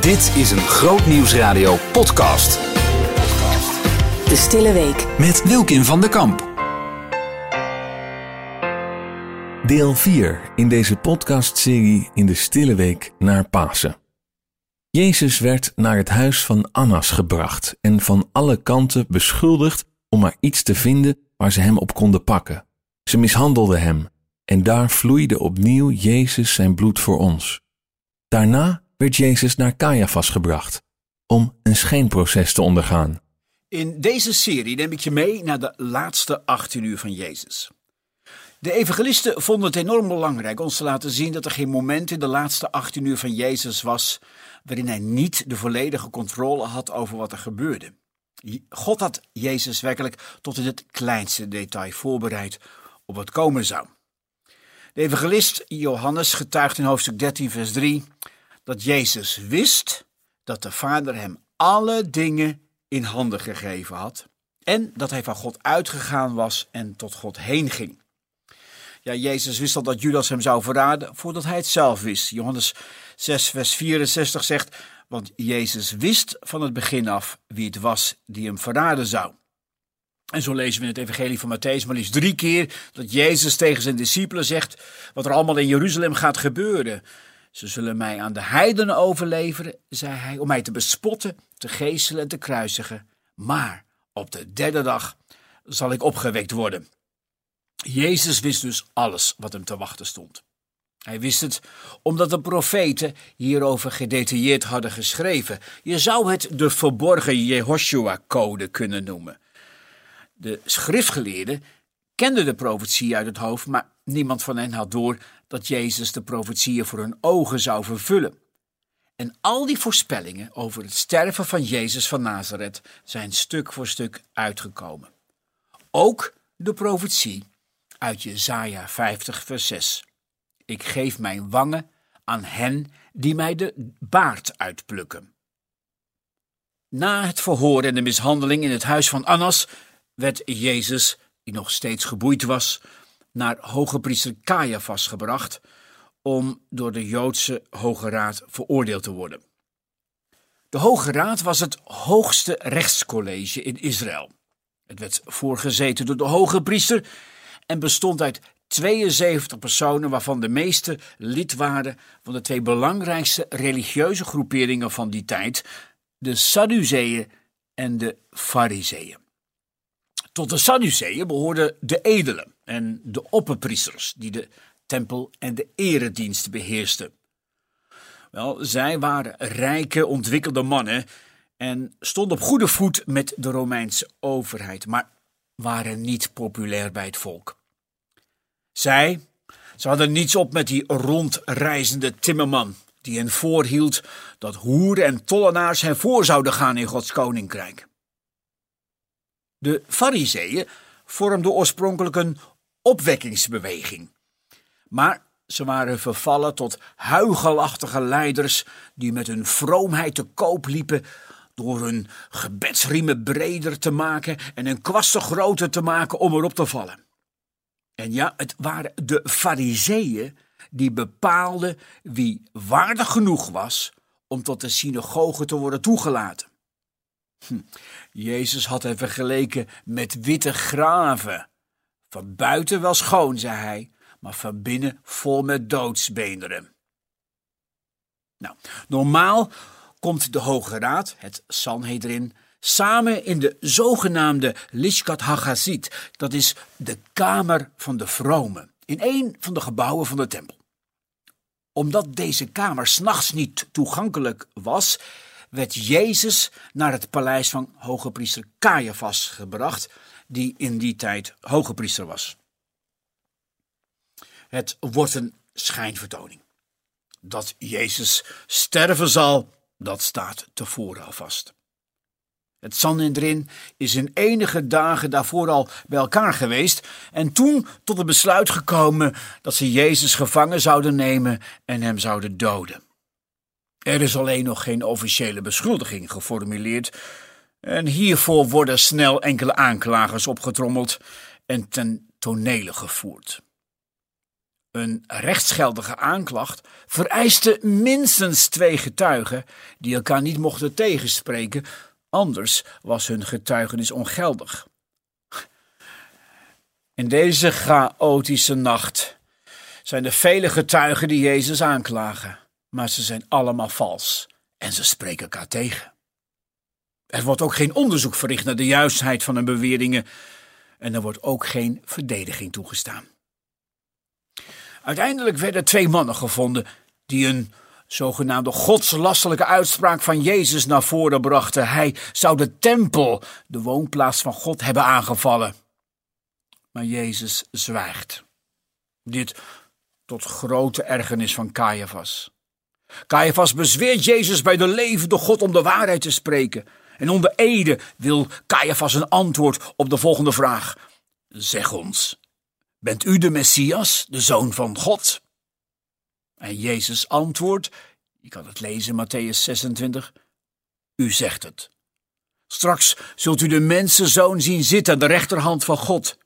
Dit is een Grootnieuwsradio podcast. De Stille Week. Met Wilkin van der Kamp. Deel 4 in deze podcastserie in de Stille Week naar Pasen. Jezus werd naar het huis van Annas gebracht en van alle kanten beschuldigd om maar iets te vinden waar ze hem op konden pakken. Ze mishandelden hem en daar vloeide opnieuw Jezus zijn bloed voor ons. Daarna werd Jezus naar Caiaphas gebracht om een schijnproces te ondergaan. In deze serie neem ik je mee naar de laatste 18 uur van Jezus. De evangelisten vonden het enorm belangrijk ons te laten zien dat er geen moment in de laatste 18 uur van Jezus was waarin hij niet de volledige controle had over wat er gebeurde. God had Jezus werkelijk tot in het kleinste detail voorbereid op wat komen zou. De evangelist Johannes getuigt in hoofdstuk 13, vers 3 dat Jezus wist dat de Vader hem alle dingen in handen gegeven had en dat hij van God uitgegaan was en tot God heen ging. Ja, Jezus wist al dat Judas hem zou verraden voordat hij het zelf wist. Johannes 6, vers 64 zegt: Want Jezus wist van het begin af wie het was die hem verraden zou. En zo lezen we in het Evangelie van Matthäus maar liefst drie keer dat Jezus tegen zijn discipelen zegt wat er allemaal in Jeruzalem gaat gebeuren. Ze zullen mij aan de heidenen overleveren, zei hij, om mij te bespotten, te geeselen en te kruisigen. Maar op de derde dag zal ik opgewekt worden. Jezus wist dus alles wat hem te wachten stond. Hij wist het omdat de profeten hierover gedetailleerd hadden geschreven. Je zou het de verborgen Jehoshua-code kunnen noemen. De schriftgeleerden kenden de profetie uit het hoofd, maar niemand van hen had door dat Jezus de profetieën voor hun ogen zou vervullen. En al die voorspellingen over het sterven van Jezus van Nazareth zijn stuk voor stuk uitgekomen. Ook de profetie uit Jesaja 50 vers 6. Ik geef mijn wangen aan hen die mij de baard uitplukken. Na het verhoor en de mishandeling in het huis van Annas werd Jezus, die nog steeds geboeid was, naar hoge priester Caiaphas gebracht om door de Joodse Hoge Raad veroordeeld te worden. De Hoge Raad was het hoogste rechtscollege in Israël. Het werd voorgezeten door de hoge priester en bestond uit 72 personen, waarvan de meeste lid waren van de twee belangrijkste religieuze groeperingen van die tijd, de Sadduceeën en de Fariseeën. Tot de Sadduceeën behoorden de edelen en de opperpriesters, die de tempel en de eredienst beheersten. Wel, zij waren rijke, ontwikkelde mannen en stonden op goede voet met de Romeinse overheid, maar waren niet populair bij het volk. Zij, ze hadden niets op met die rondreizende timmerman die hen voorhield dat hoeren en tollenaars hen voor zouden gaan in Gods koninkrijk. De Fariseeën vormden oorspronkelijk een opwekkingsbeweging. Maar ze waren vervallen tot huigelachtige leiders die met hun vroomheid te koop liepen door hun gebedsriemen breder te maken en hun kwasten groter te maken om erop te vallen. En ja, het waren de fariseeën die bepaalden wie waardig genoeg was om tot de synagoge te worden toegelaten. Hm. Jezus had hen vergeleken met witte graven. Van buiten wel schoon, zei hij, maar van binnen vol met doodsbeenderen. Nou, normaal komt de Hoge Raad, het Sanhedrin, samen in de zogenaamde Lishkat Hagazit, dat is de kamer van de vromen, in een van de gebouwen van de tempel. Omdat deze kamer s'nachts niet toegankelijk was, werd Jezus naar het paleis van hoge priester Caiaphas gebracht, die in die tijd hoge priester was. Het wordt een schijnvertoning. Dat Jezus sterven zal, dat staat tevoren al vast. Het Sanhedrin is in enige dagen daarvoor al bij elkaar geweest en toen tot het besluit gekomen dat ze Jezus gevangen zouden nemen en hem zouden doden. Er is alleen nog geen officiële beschuldiging geformuleerd en hiervoor worden snel enkele aanklagers opgetrommeld en ten tonele gevoerd. Een rechtsgeldige aanklacht vereiste minstens twee getuigen die elkaar niet mochten tegenspreken, anders was hun getuigenis ongeldig. In deze chaotische nacht zijn er vele getuigen die Jezus aanklagen, maar ze zijn allemaal vals en ze spreken elkaar tegen. Er wordt ook geen onderzoek verricht naar de juistheid van hun beweringen en er wordt ook geen verdediging toegestaan. Uiteindelijk werden twee mannen gevonden die een zogenaamde godslastelijke uitspraak van Jezus naar voren brachten. Hij zou de tempel, de woonplaats van God, hebben aangevallen. Maar Jezus zwijgt. Dit tot grote ergernis van Caiaphas. Caiaphas bezweert Jezus bij de levende God om de waarheid te spreken. En onder ede wil Caiaphas een antwoord op de volgende vraag. Zeg ons, bent u de Messias, de Zoon van God? En Jezus antwoordt, je kan het lezen Matthäus 26, u zegt het. Straks zult u de mensenzoon zien zitten aan de rechterhand van God.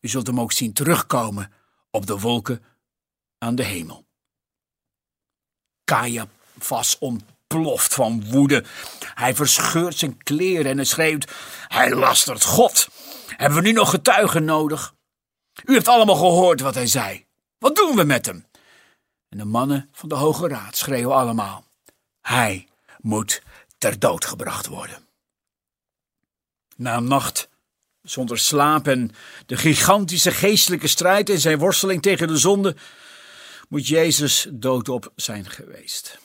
U zult hem ook zien terugkomen op de wolken aan de hemel. Caiaphas ontploft van woede. Hij verscheurt zijn kleren en schreeuwt: Hij lastert God. Hebben we nu nog getuigen nodig? U heeft allemaal gehoord wat hij zei. Wat doen we met hem? En de mannen van de Hoge Raad schreeuwen allemaal: Hij moet ter dood gebracht worden. Na een nacht zonder slaap en de gigantische geestelijke strijd in zijn worsteling tegen de zonde, moet Jezus doodop zijn geweest.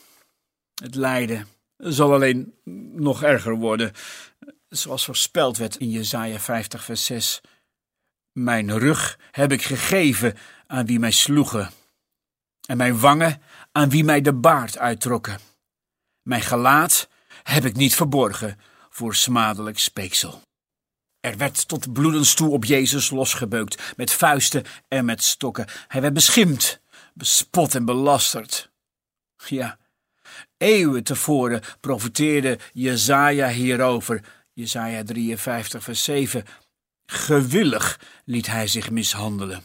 Het lijden zal alleen nog erger worden, zoals voorspeld werd in Jesaja 50 vers 6. Mijn rug heb ik gegeven aan wie mij sloegen, en mijn wangen aan wie mij de baard uittrokken. Mijn gelaat heb ik niet verborgen voor smadelijk speeksel. Er werd tot bloedens toe op Jezus losgebeukt, met vuisten en met stokken. Hij werd beschimd, bespot en belasterd. Ja, eeuwen tevoren profeteerde Jezaja hierover. Jezaja 53 vers 7. Gewillig liet hij zich mishandelen.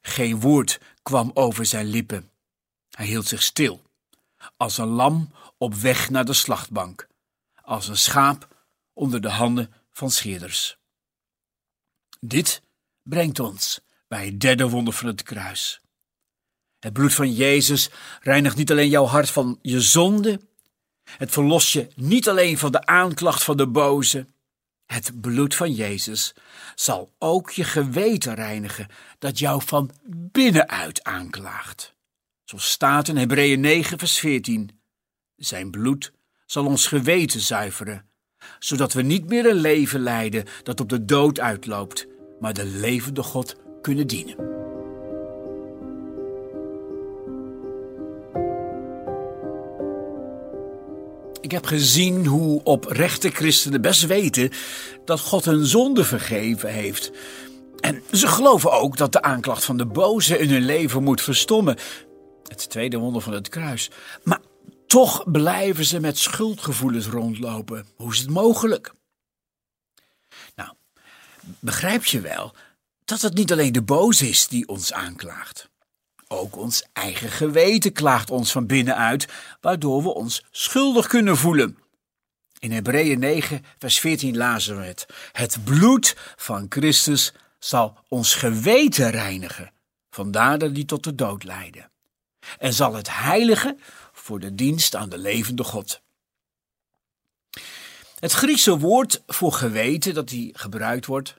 Geen woord kwam over zijn lippen. Hij hield zich stil, als een lam op weg naar de slachtbank, als een schaap onder de handen van scheerders. Dit brengt ons bij het derde wonder van het kruis. Het bloed van Jezus reinigt niet alleen jouw hart van je zonde, het verlost je niet alleen van de aanklacht van de boze. Het bloed van Jezus zal ook je geweten reinigen dat jou van binnenuit aanklaagt. Zoals staat in Hebreeën 9, vers 14. Zijn bloed zal ons geweten zuiveren, zodat we niet meer een leven leiden dat op de dood uitloopt, maar de levende God kunnen dienen. Ik heb gezien hoe oprechte christenen best weten dat God hun zonde vergeven heeft. En ze geloven ook dat de aanklacht van de boze in hun leven moet verstommen. Het tweede wonder van het kruis. Maar toch blijven ze met schuldgevoelens rondlopen. Hoe is het mogelijk? Nou, begrijp je wel dat het niet alleen de boze is die ons aanklaagt. Ook ons eigen geweten klaagt ons van binnenuit, waardoor we ons schuldig kunnen voelen. In Hebreeën 9, vers 14 lazen we het. Het bloed van Christus zal ons geweten reinigen, vandaar dat die tot de dood leiden. En zal het heilige voor de dienst aan de levende God. Het Griekse woord voor geweten dat hier gebruikt wordt,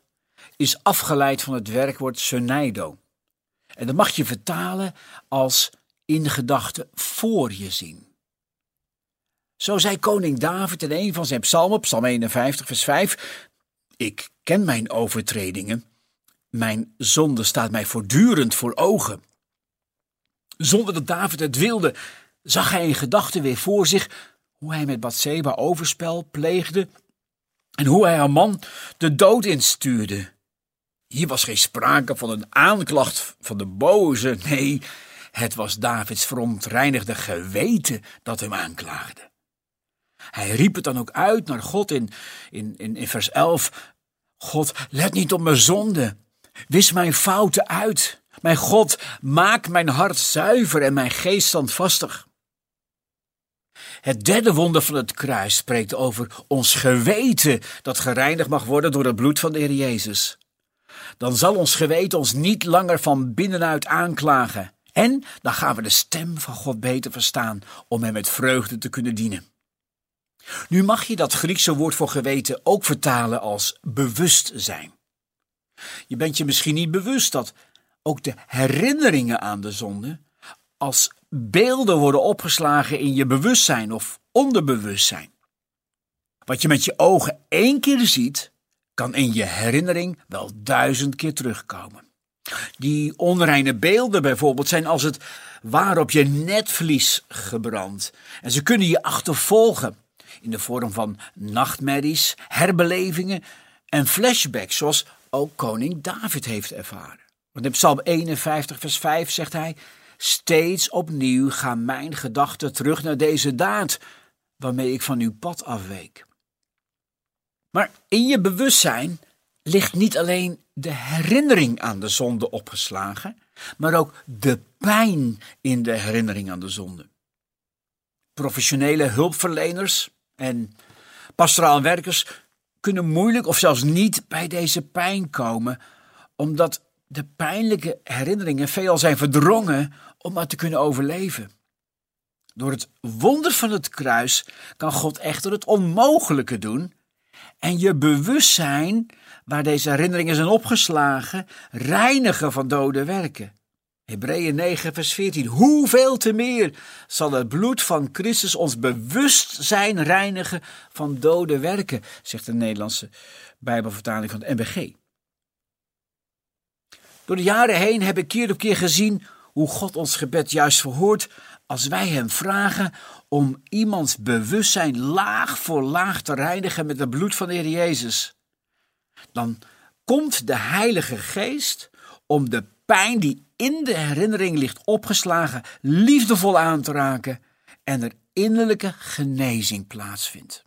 is afgeleid van het werkwoord syneido. En dat mag je vertalen als in gedachten voor je zien. Zo zei koning David in een van zijn psalmen, psalm 51, vers 5, Ik ken mijn overtredingen, mijn zonde staat mij voortdurend voor ogen. Zonder dat David het wilde, zag hij in gedachten weer voor zich hoe hij met Bathseba overspel pleegde en hoe hij haar man de dood instuurde. Hier was geen sprake van een aanklacht van de boze. Nee, het was Davids verontreinigde geweten dat hem aanklaagde. Hij riep het dan ook uit naar God in, in, in, in vers 11. God, let niet op mijn zonde. Wis mijn fouten uit. Mijn God, maak mijn hart zuiver en mijn geest standvastig. Het derde wonder van het kruis spreekt over ons geweten dat gereinigd mag worden door het bloed van de Heer Jezus. Dan zal ons geweten ons niet langer van binnenuit aanklagen. En dan gaan we de stem van God beter verstaan om Hem met vreugde te kunnen dienen. Nu mag je dat Griekse woord voor geweten ook vertalen als bewustzijn. Je bent je misschien niet bewust dat ook de herinneringen aan de zonde als beelden worden opgeslagen in je bewustzijn of onderbewustzijn. Wat je met je ogen één keer ziet, kan in je herinnering wel duizend keer terugkomen. Die onreine beelden bijvoorbeeld zijn als het ware op je netvlies gebrand. En ze kunnen je achtervolgen in de vorm van nachtmerries, herbelevingen en flashbacks, zoals ook koning David heeft ervaren. Want in Psalm 51, vers 5 zegt hij: Steeds opnieuw gaan mijn gedachten terug naar deze daad, waarmee ik van uw pad afweek. Maar in je bewustzijn ligt niet alleen de herinnering aan de zonde opgeslagen, maar ook de pijn in de herinnering aan de zonde. Professionele hulpverleners en pastoraal werkers kunnen moeilijk of zelfs niet bij deze pijn komen, omdat de pijnlijke herinneringen veelal zijn verdrongen om maar te kunnen overleven. Door het wonder van het kruis kan God echter het onmogelijke doen en je bewustzijn, waar deze herinneringen zijn opgeslagen, reinigen van dode werken. Hebreeën 9, vers 14. Hoeveel te meer zal het bloed van Christus ons bewustzijn reinigen van dode werken, zegt de Nederlandse Bijbelvertaling van de NBG. Door de jaren heen heb ik keer op keer gezien hoe God ons gebed juist verhoort als wij Hem vragen om iemands bewustzijn laag voor laag te reinigen met het bloed van de Heer Jezus. Dan komt de Heilige Geest om de pijn die in de herinnering ligt opgeslagen liefdevol aan te raken en er innerlijke genezing plaatsvindt.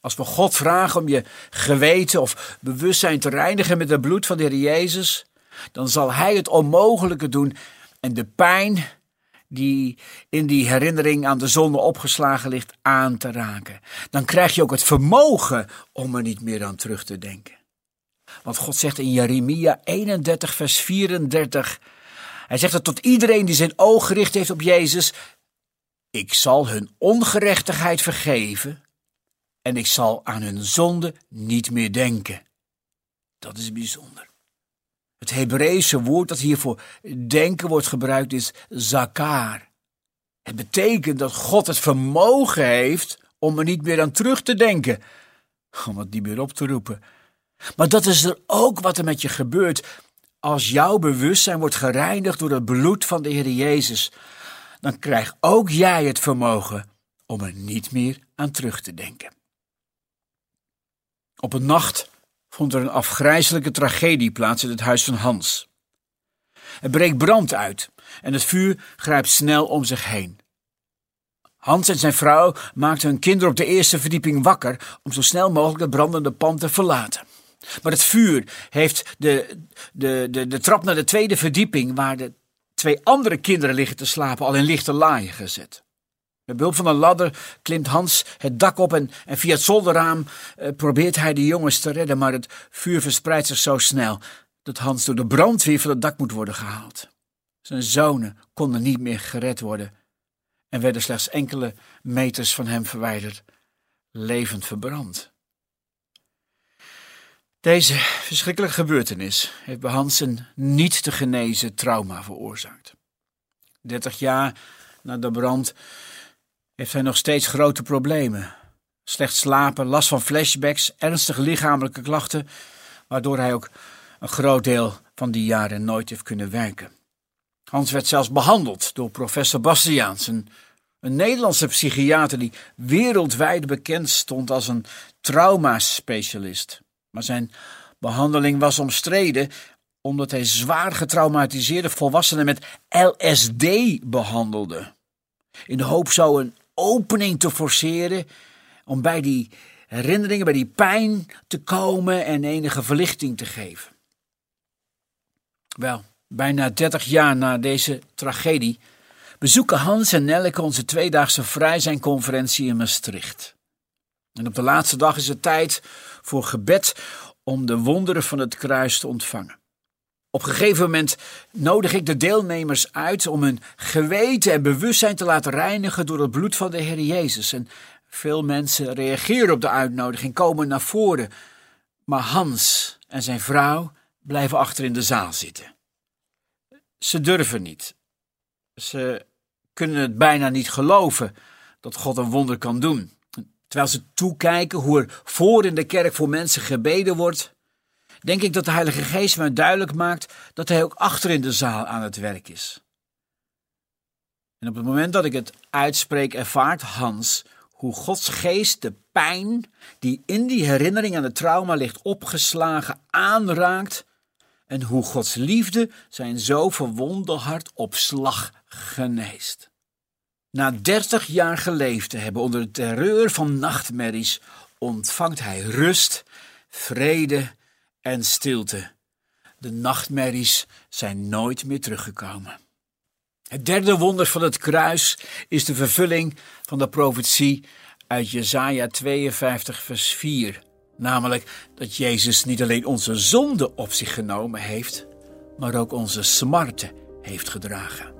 Als we God vragen om je geweten of bewustzijn te reinigen met het bloed van de Heer Jezus, dan zal Hij het onmogelijke doen en de pijn die in die herinnering aan de zonde opgeslagen ligt aan te raken. Dan krijg je ook het vermogen om er niet meer aan terug te denken. Want God zegt in Jeremia 31, vers 34, hij zegt het tot iedereen die zijn oog gericht heeft op Jezus, ik zal hun ongerechtigheid vergeven en ik zal aan hun zonde niet meer denken. Dat is bijzonder. Het Hebreeuwse woord dat hier voor denken wordt gebruikt is zakar. Het betekent dat God het vermogen heeft om er niet meer aan terug te denken, om het niet meer op te roepen. Maar dat is er ook wat er met je gebeurt als jouw bewustzijn wordt gereinigd door het bloed van de Heer Jezus. Dan krijg ook jij het vermogen om er niet meer aan terug te denken. Op een nacht vond er een afgrijzelijke tragedie plaats in het huis van Hans. Er breekt brand uit en het vuur grijpt snel om zich heen. Hans en zijn vrouw maakten hun kinderen op de eerste verdieping wakker om zo snel mogelijk het brandende pand te verlaten. Maar het vuur heeft de, de, de, de trap naar de tweede verdieping, waar de twee andere kinderen liggen te slapen, al in lichte laaien gezet. Met behulp van een ladder klimt Hans het dak op en, en via het zolderraam eh, probeert hij de jongens te redden, maar het vuur verspreidt zich zo snel dat Hans door de brandweer van het dak moet worden gehaald. Zijn zonen konden niet meer gered worden en werden slechts enkele meters van hem verwijderd, levend verbrand. Deze verschrikkelijke gebeurtenis heeft bij Hans een niet te genezen trauma veroorzaakt. Dertig jaar na de brand heeft hij nog steeds grote problemen. Slecht slapen, last van flashbacks, ernstige lichamelijke klachten, waardoor hij ook een groot deel van die jaren nooit heeft kunnen werken. Hans werd zelfs behandeld door professor Bastiaans, een, Nederlandse psychiater die wereldwijd bekend stond als een traumaspecialist. Maar zijn behandeling was omstreden omdat hij zwaar getraumatiseerde volwassenen met LSD behandelde. In de hoop zo een opening te forceren om bij die herinneringen, bij die pijn te komen en enige verlichting te geven. Wel, bijna 30 jaar na deze tragedie bezoeken Hans en Nelleke onze tweedaagse vrijzijnconferentie in Maastricht. En op de laatste dag is het tijd voor gebed om de wonderen van het kruis te ontvangen. Op een gegeven moment nodig ik de deelnemers uit om hun geweten en bewustzijn te laten reinigen door het bloed van de Heer Jezus. En veel mensen reageren op de uitnodiging, komen naar voren. Maar Hans en zijn vrouw blijven achter in de zaal zitten. Ze durven niet. Ze kunnen het bijna niet geloven dat God een wonder kan doen. Terwijl ze toekijken hoe er voor in de kerk voor mensen gebeden wordt, denk ik dat de Heilige Geest mij duidelijk maakt dat Hij ook achter in de zaal aan het werk is. En op het moment dat ik het uitspreek, ervaart Hans hoe Gods geest de pijn die in die herinnering aan het trauma ligt opgeslagen aanraakt en hoe Gods liefde zijn zo verwonde hart op slag geneest. Na dertig jaar geleefd te hebben onder de terreur van nachtmerries, ontvangt hij rust, vrede en stilte. De nachtmerries zijn nooit meer teruggekomen. Het derde wonder van het kruis is de vervulling van de profetie uit Jesaja 52 vers 4. Namelijk dat Jezus niet alleen onze zonde op zich genomen heeft, maar ook onze smarten heeft gedragen.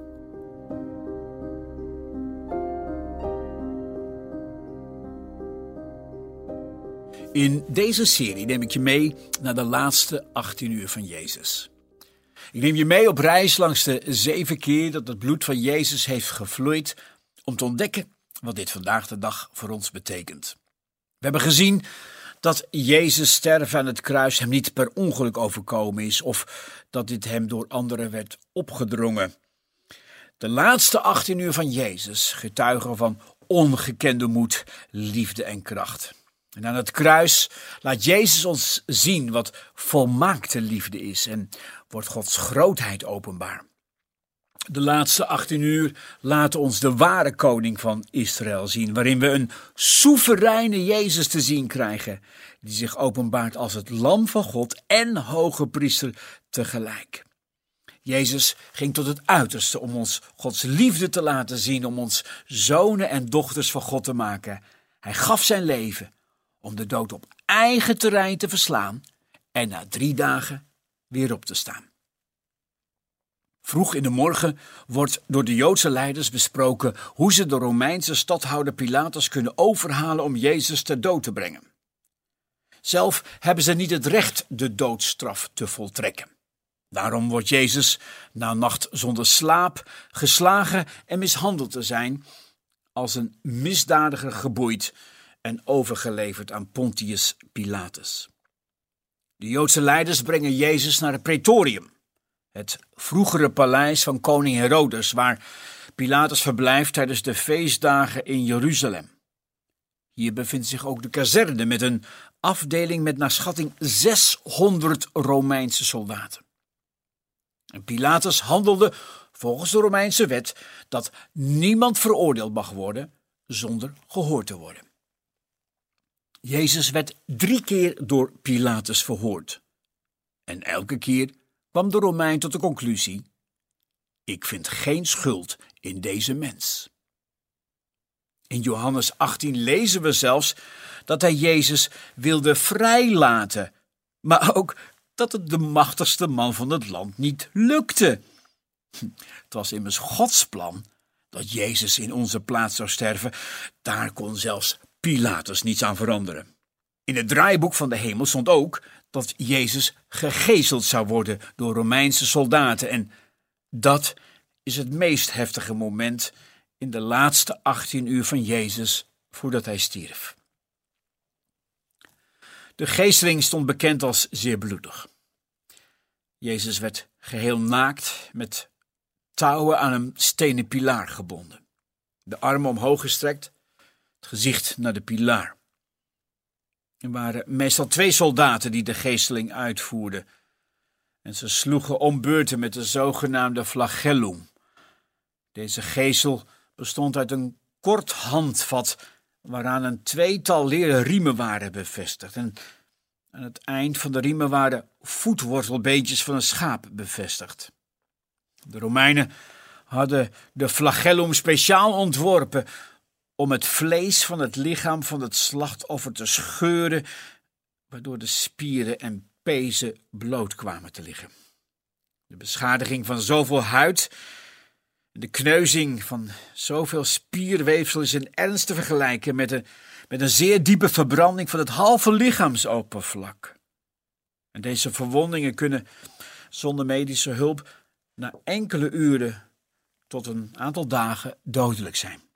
In deze serie neem ik je mee naar de laatste 18 uur van Jezus. Ik neem je mee op reis langs de zeven keer dat het bloed van Jezus heeft gevloeid om te ontdekken wat dit vandaag de dag voor ons betekent. We hebben gezien dat Jezus sterven aan het kruis hem niet per ongeluk overkomen is of dat dit hem door anderen werd opgedrongen. De laatste 18 uur van Jezus getuigen van ongekende moed, liefde en kracht. En aan het kruis laat Jezus ons zien wat volmaakte liefde is en wordt Gods grootheid openbaar. De laatste 18 uur laten ons de ware koning van Israël zien, waarin we een soevereine Jezus te zien krijgen, die zich openbaart als het lam van God en hoge priester tegelijk. Jezus ging tot het uiterste om ons Gods liefde te laten zien, om ons zonen en dochters van God te maken. Hij gaf zijn leven om de dood op eigen terrein te verslaan en na drie dagen weer op te staan. Vroeg in de morgen wordt door de Joodse leiders besproken hoe ze de Romeinse stadhouder Pilatus kunnen overhalen om Jezus ter dood te brengen. Zelf hebben ze niet het recht de doodstraf te voltrekken. Daarom wordt Jezus na nacht zonder slaap geslagen en mishandeld te zijn, als een misdadiger geboeid en overgeleverd aan Pontius Pilatus. De Joodse leiders brengen Jezus naar het Praetorium, het vroegere paleis van koning Herodes, waar Pilatus verblijft tijdens de feestdagen in Jeruzalem. Hier bevindt zich ook de kazerne met een afdeling met naar schatting 600 Romeinse soldaten. En Pilatus handelde volgens de Romeinse wet dat niemand veroordeeld mag worden zonder gehoord te worden. Jezus werd drie keer door Pilatus verhoord. En elke keer kwam de Romein tot de conclusie: Ik vind geen schuld in deze mens. In Johannes 18 lezen we zelfs dat hij Jezus wilde vrijlaten, maar ook dat het de machtigste man van het land niet lukte. Het was immers Gods plan dat Jezus in onze plaats zou sterven. Daar kon zelfs Pilatus niets aan veranderen. In het draaiboek van de hemel stond ook dat Jezus gegezeld zou worden door Romeinse soldaten. En dat is het meest heftige moment in de laatste 18 uur van Jezus voordat hij stierf. De geesteling stond bekend als zeer bloedig. Jezus werd geheel naakt met touwen aan een stenen pilaar gebonden. De armen omhoog gestrekt, het gezicht naar de pilaar. Er waren meestal twee soldaten die de geesteling uitvoerden. En ze sloegen om beurten met de zogenaamde flagellum. Deze geestel bestond uit een kort handvat waaraan een tweetal leren riemen waren bevestigd. En Aan het eind van de riemen waren voetwortelbeentjes van een schaap bevestigd. De Romeinen hadden de flagellum speciaal ontworpen om het vlees van het lichaam van het slachtoffer te scheuren, waardoor de spieren en pezen bloot kwamen te liggen. De beschadiging van zoveel huid de kneuzing van zoveel spierweefsel is in ernst te vergelijken met een, met een zeer diepe verbranding van het halve lichaamsoppervlak. En deze verwondingen kunnen zonder medische hulp na enkele uren tot een aantal dagen dodelijk zijn.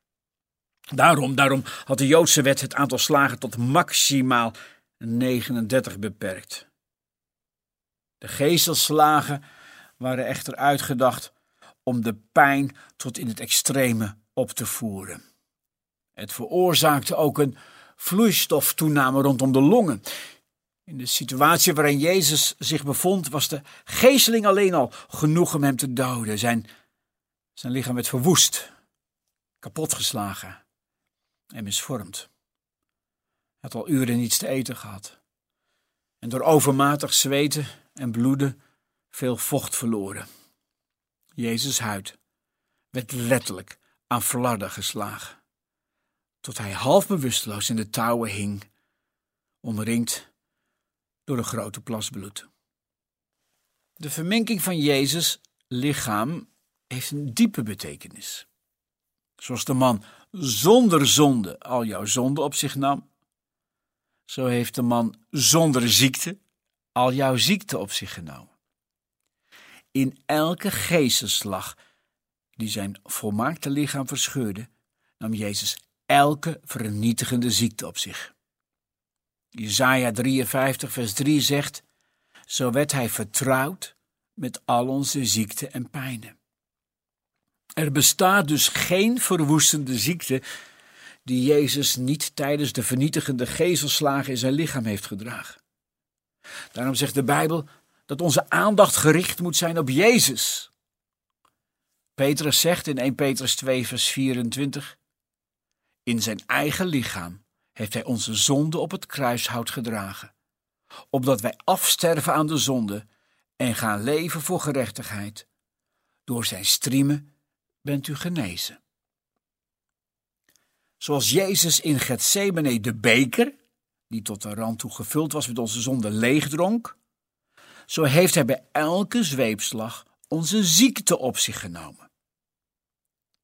Daarom, daarom had de Joodse wet het aantal slagen tot maximaal 39 beperkt. De geestelslagen waren echter uitgedacht om de pijn tot in het extreme op te voeren. Het veroorzaakte ook een vloeistoftoename rondom de longen. In de situatie waarin Jezus zich bevond, was de geesteling alleen al genoeg om hem te doden. Zijn, zijn lichaam werd verwoest, kapotgeslagen en misvormd. Had al uren niets te eten gehad. En door overmatig zweten en bloeden veel vocht verloren. Jezus' huid werd letterlijk aan flarden geslagen, tot hij half bewusteloos in de touwen hing, omringd door een grote plas bloed. De verminking van Jezus' lichaam heeft een diepe betekenis. Zoals de man zonder zonde al jouw zonde op zich nam, zo heeft de man zonder ziekte al jouw ziekte op zich genomen in elke geestenslag die zijn volmaakte lichaam verscheurde, nam Jezus elke vernietigende ziekte op zich. Jesaja 53 vers 3 zegt, zo werd hij vertrouwd met al onze ziekten en pijnen. Er bestaat dus geen verwoestende ziekte die Jezus niet tijdens de vernietigende gezelslagen in zijn lichaam heeft gedragen. Daarom zegt de Bijbel dat onze aandacht gericht moet zijn op Jezus. Petrus zegt in 1 Petrus 2, vers 24: In zijn eigen lichaam heeft hij onze zonde op het kruishout gedragen, opdat wij afsterven aan de zonde en gaan leven voor gerechtigheid. Door zijn striemen bent u genezen. Zoals Jezus in Gethsemane de beker, die tot de rand toe gevuld was met onze zonde, leegdronk, zo heeft hij bij elke zweepslag onze ziekte op zich genomen.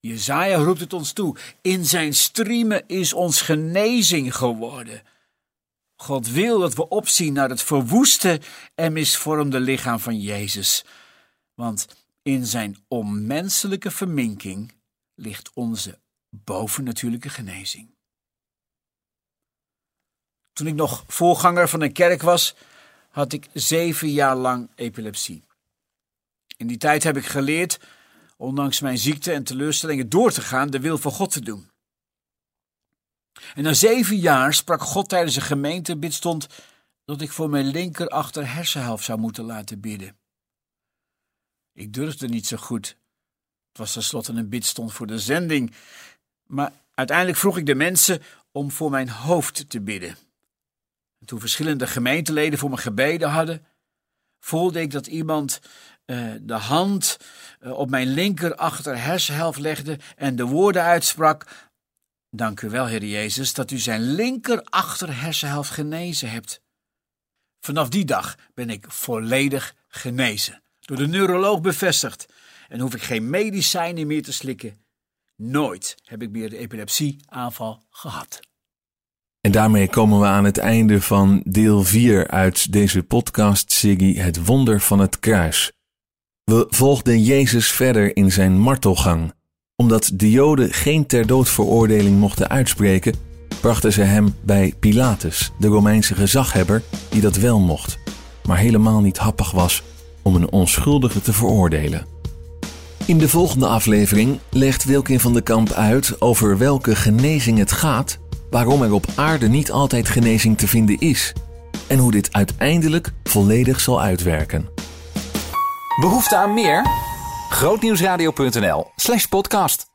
Jezaja roept het ons toe. In zijn striemen is ons genezing geworden. God wil dat we opzien naar het verwoeste en misvormde lichaam van Jezus. Want in zijn onmenselijke verminking ligt onze bovennatuurlijke genezing. Toen ik nog voorganger van een kerk was, had ik zeven jaar lang epilepsie. In die tijd heb ik geleerd, ondanks mijn ziekte en teleurstellingen, door te gaan de wil van God te doen. En na zeven jaar sprak God tijdens een gemeentebidstond dat ik voor mijn linker achter hersenhelft zou moeten laten bidden. Ik durfde niet zo goed. Het was tenslotte een bidstond voor de zending. Maar uiteindelijk vroeg ik de mensen om voor mijn hoofd te bidden. Toen verschillende gemeenteleden voor me gebeden hadden, voelde ik dat iemand uh, de hand uh, op mijn linker achter hersenhelft legde en de woorden uitsprak: Dank u wel, Heer Jezus, dat u zijn linker achter hersenhelft genezen hebt. Vanaf die dag ben ik volledig genezen, door de neuroloog bevestigd, en hoef ik geen medicijnen meer te slikken. Nooit heb ik meer de epilepsieaanval gehad. En daarmee komen we aan het einde van deel 4 uit deze podcast-serie Het Wonder van het Kruis. We volgden Jezus verder in zijn martelgang. Omdat de Joden geen ter dood veroordeling mochten uitspreken, brachten ze hem bij Pilatus, de Romeinse gezaghebber, die dat wel mocht, maar helemaal niet happig was om een onschuldige te veroordelen. In de volgende aflevering legt Wilkin van de Kamp uit over welke genezing het gaat waarom er op aarde niet altijd genezing te vinden is en hoe dit uiteindelijk volledig zal uitwerken. Behoefte aan meer? Grootnieuwsradio.nl/podcast